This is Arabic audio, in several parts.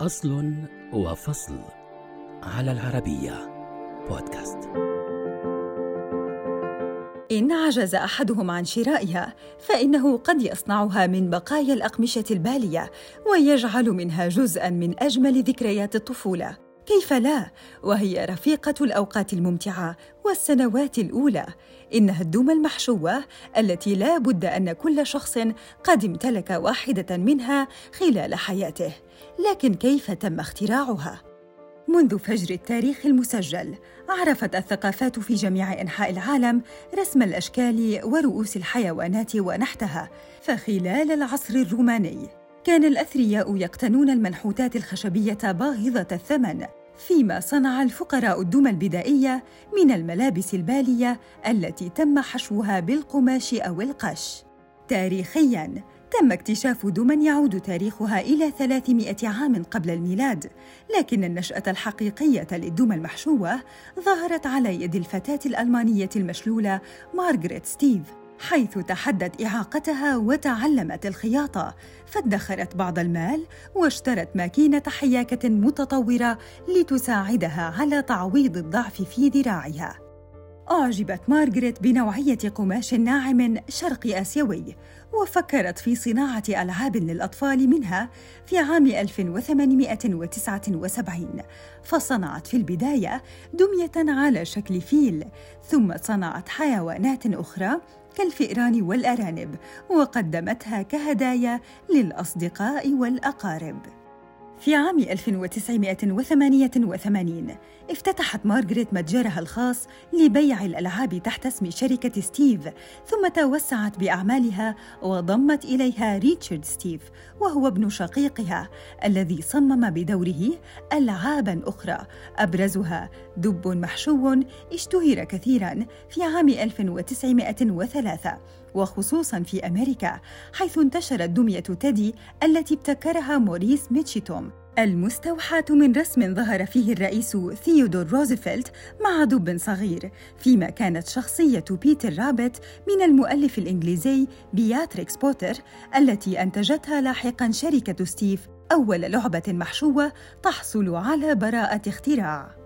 أصل وفصل على العربية بودكاست. إن عجز أحدهم عن شرائها فإنه قد يصنعها من بقايا الأقمشة البالية ويجعل منها جزءاً من أجمل ذكريات الطفولة. كيف لا؟ وهي رفيقة الأوقات الممتعة والسنوات الأولى. إنها الدمى المحشوة التي لا بد أن كل شخص قد امتلك واحدة منها خلال حياته. لكن كيف تم اختراعها؟ منذ فجر التاريخ المسجل عرفت الثقافات في جميع أنحاء العالم رسم الأشكال ورؤوس الحيوانات ونحتها. فخلال العصر الروماني كان الأثرياء يقتنون المنحوتات الخشبية باهظة الثمن. فيما صنع الفقراء الدمى البدائية من الملابس البالية التي تم حشوها بالقماش أو القش. تاريخياً تم اكتشاف دمى يعود تاريخها إلى 300 عام قبل الميلاد، لكن النشأة الحقيقية للدمى المحشوة ظهرت على يد الفتاة الألمانية المشلولة مارغريت ستيف، حيث تحدت إعاقتها وتعلمت الخياطة، فادخرت بعض المال واشترت ماكينة حياكة متطورة لتساعدها على تعويض الضعف في ذراعها. أعجبت مارغريت بنوعية قماش ناعم شرقي آسيوي وفكرت في صناعة ألعاب للأطفال منها في عام 1879 فصنعت في البداية دمية على شكل فيل ثم صنعت حيوانات أخرى كالفئران والأرانب وقدمتها كهدايا للأصدقاء والأقارب. في عام 1988 افتتحت مارغريت متجرها الخاص لبيع الألعاب تحت اسم شركة ستيف ثم توسعت بأعمالها وضمت إليها ريتشارد ستيف وهو ابن شقيقها الذي صمم بدوره ألعابا أخرى. أبرزها دب محشو اشتهر كثيرا في عام 1903 وخصوصا في أمريكا حيث انتشرت دمية تيدي التي ابتكرها موريس ميتشتوم. المستوحاة من رسم ظهر فيه الرئيس ثيودور روزفلت مع دب صغير فيما كانت شخصية بيتر رابت من المؤلف الإنجليزي بياتريكس بوتر التي أنتجتها لاحقا شركة ستيف أول لعبة محشوة تحصل على براءة اختراع.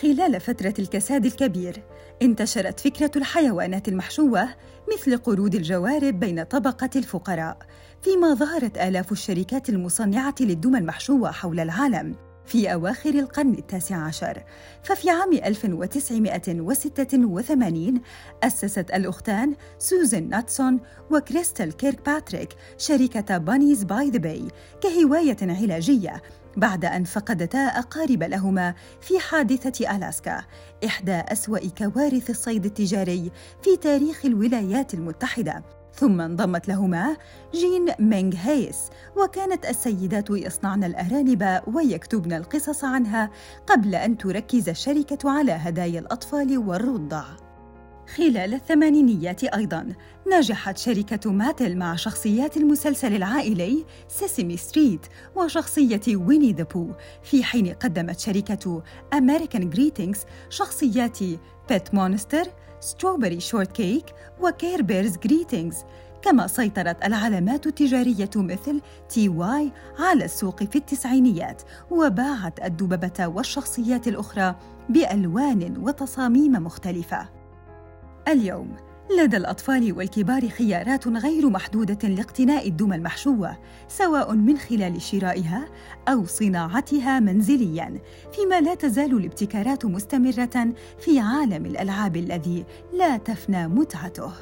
خلال فترة الكساد الكبير انتشرت فكرة الحيوانات المحشوة مثل قرود الجوارب بين طبقة الفقراء فيما ظهرت آلاف الشركات المصنعة للدمى المحشوة حول العالم في أواخر القرن التاسع عشر. ففي عام 1986 أسست الأختان سوزان ناتسون وكريستال كيرك باتريك شركة بانيز باي ذا باي كهواية علاجية بعد أن فقدتا أقارب لهما في حادثة ألاسكا إحدى أسوأ كوارث الصيد التجاري في تاريخ الولايات المتحدة. ثم انضمت لهما جين مينغ هيس وكانت السيدات يصنعن الأرانب ويكتبن القصص عنها قبل أن تركز الشركة على هدايا الأطفال والرضع. خلال الثمانينيات أيضاً نجحت شركة ماتل مع شخصيات المسلسل العائلي سيسمي ستريت وشخصية ويني ذا بو. في حين قدمت شركة أمريكان جريتينغز شخصيات بيت مونستر ستروبري شورتكيك وكير بيرز كما سيطرت العلامات التجارية مثل تي واي على السوق في التسعينيات وباعت الدببة والشخصيات الأخرى بألوان وتصاميم مختلفة. اليوم لدى الأطفال والكبار خيارات غير محدودة لاقتناء الدمى المحشوة سواء من خلال شرائها أو صناعتها منزلياً فيما لا تزال الابتكارات مستمرة في عالم الألعاب الذي لا تفنى متعته.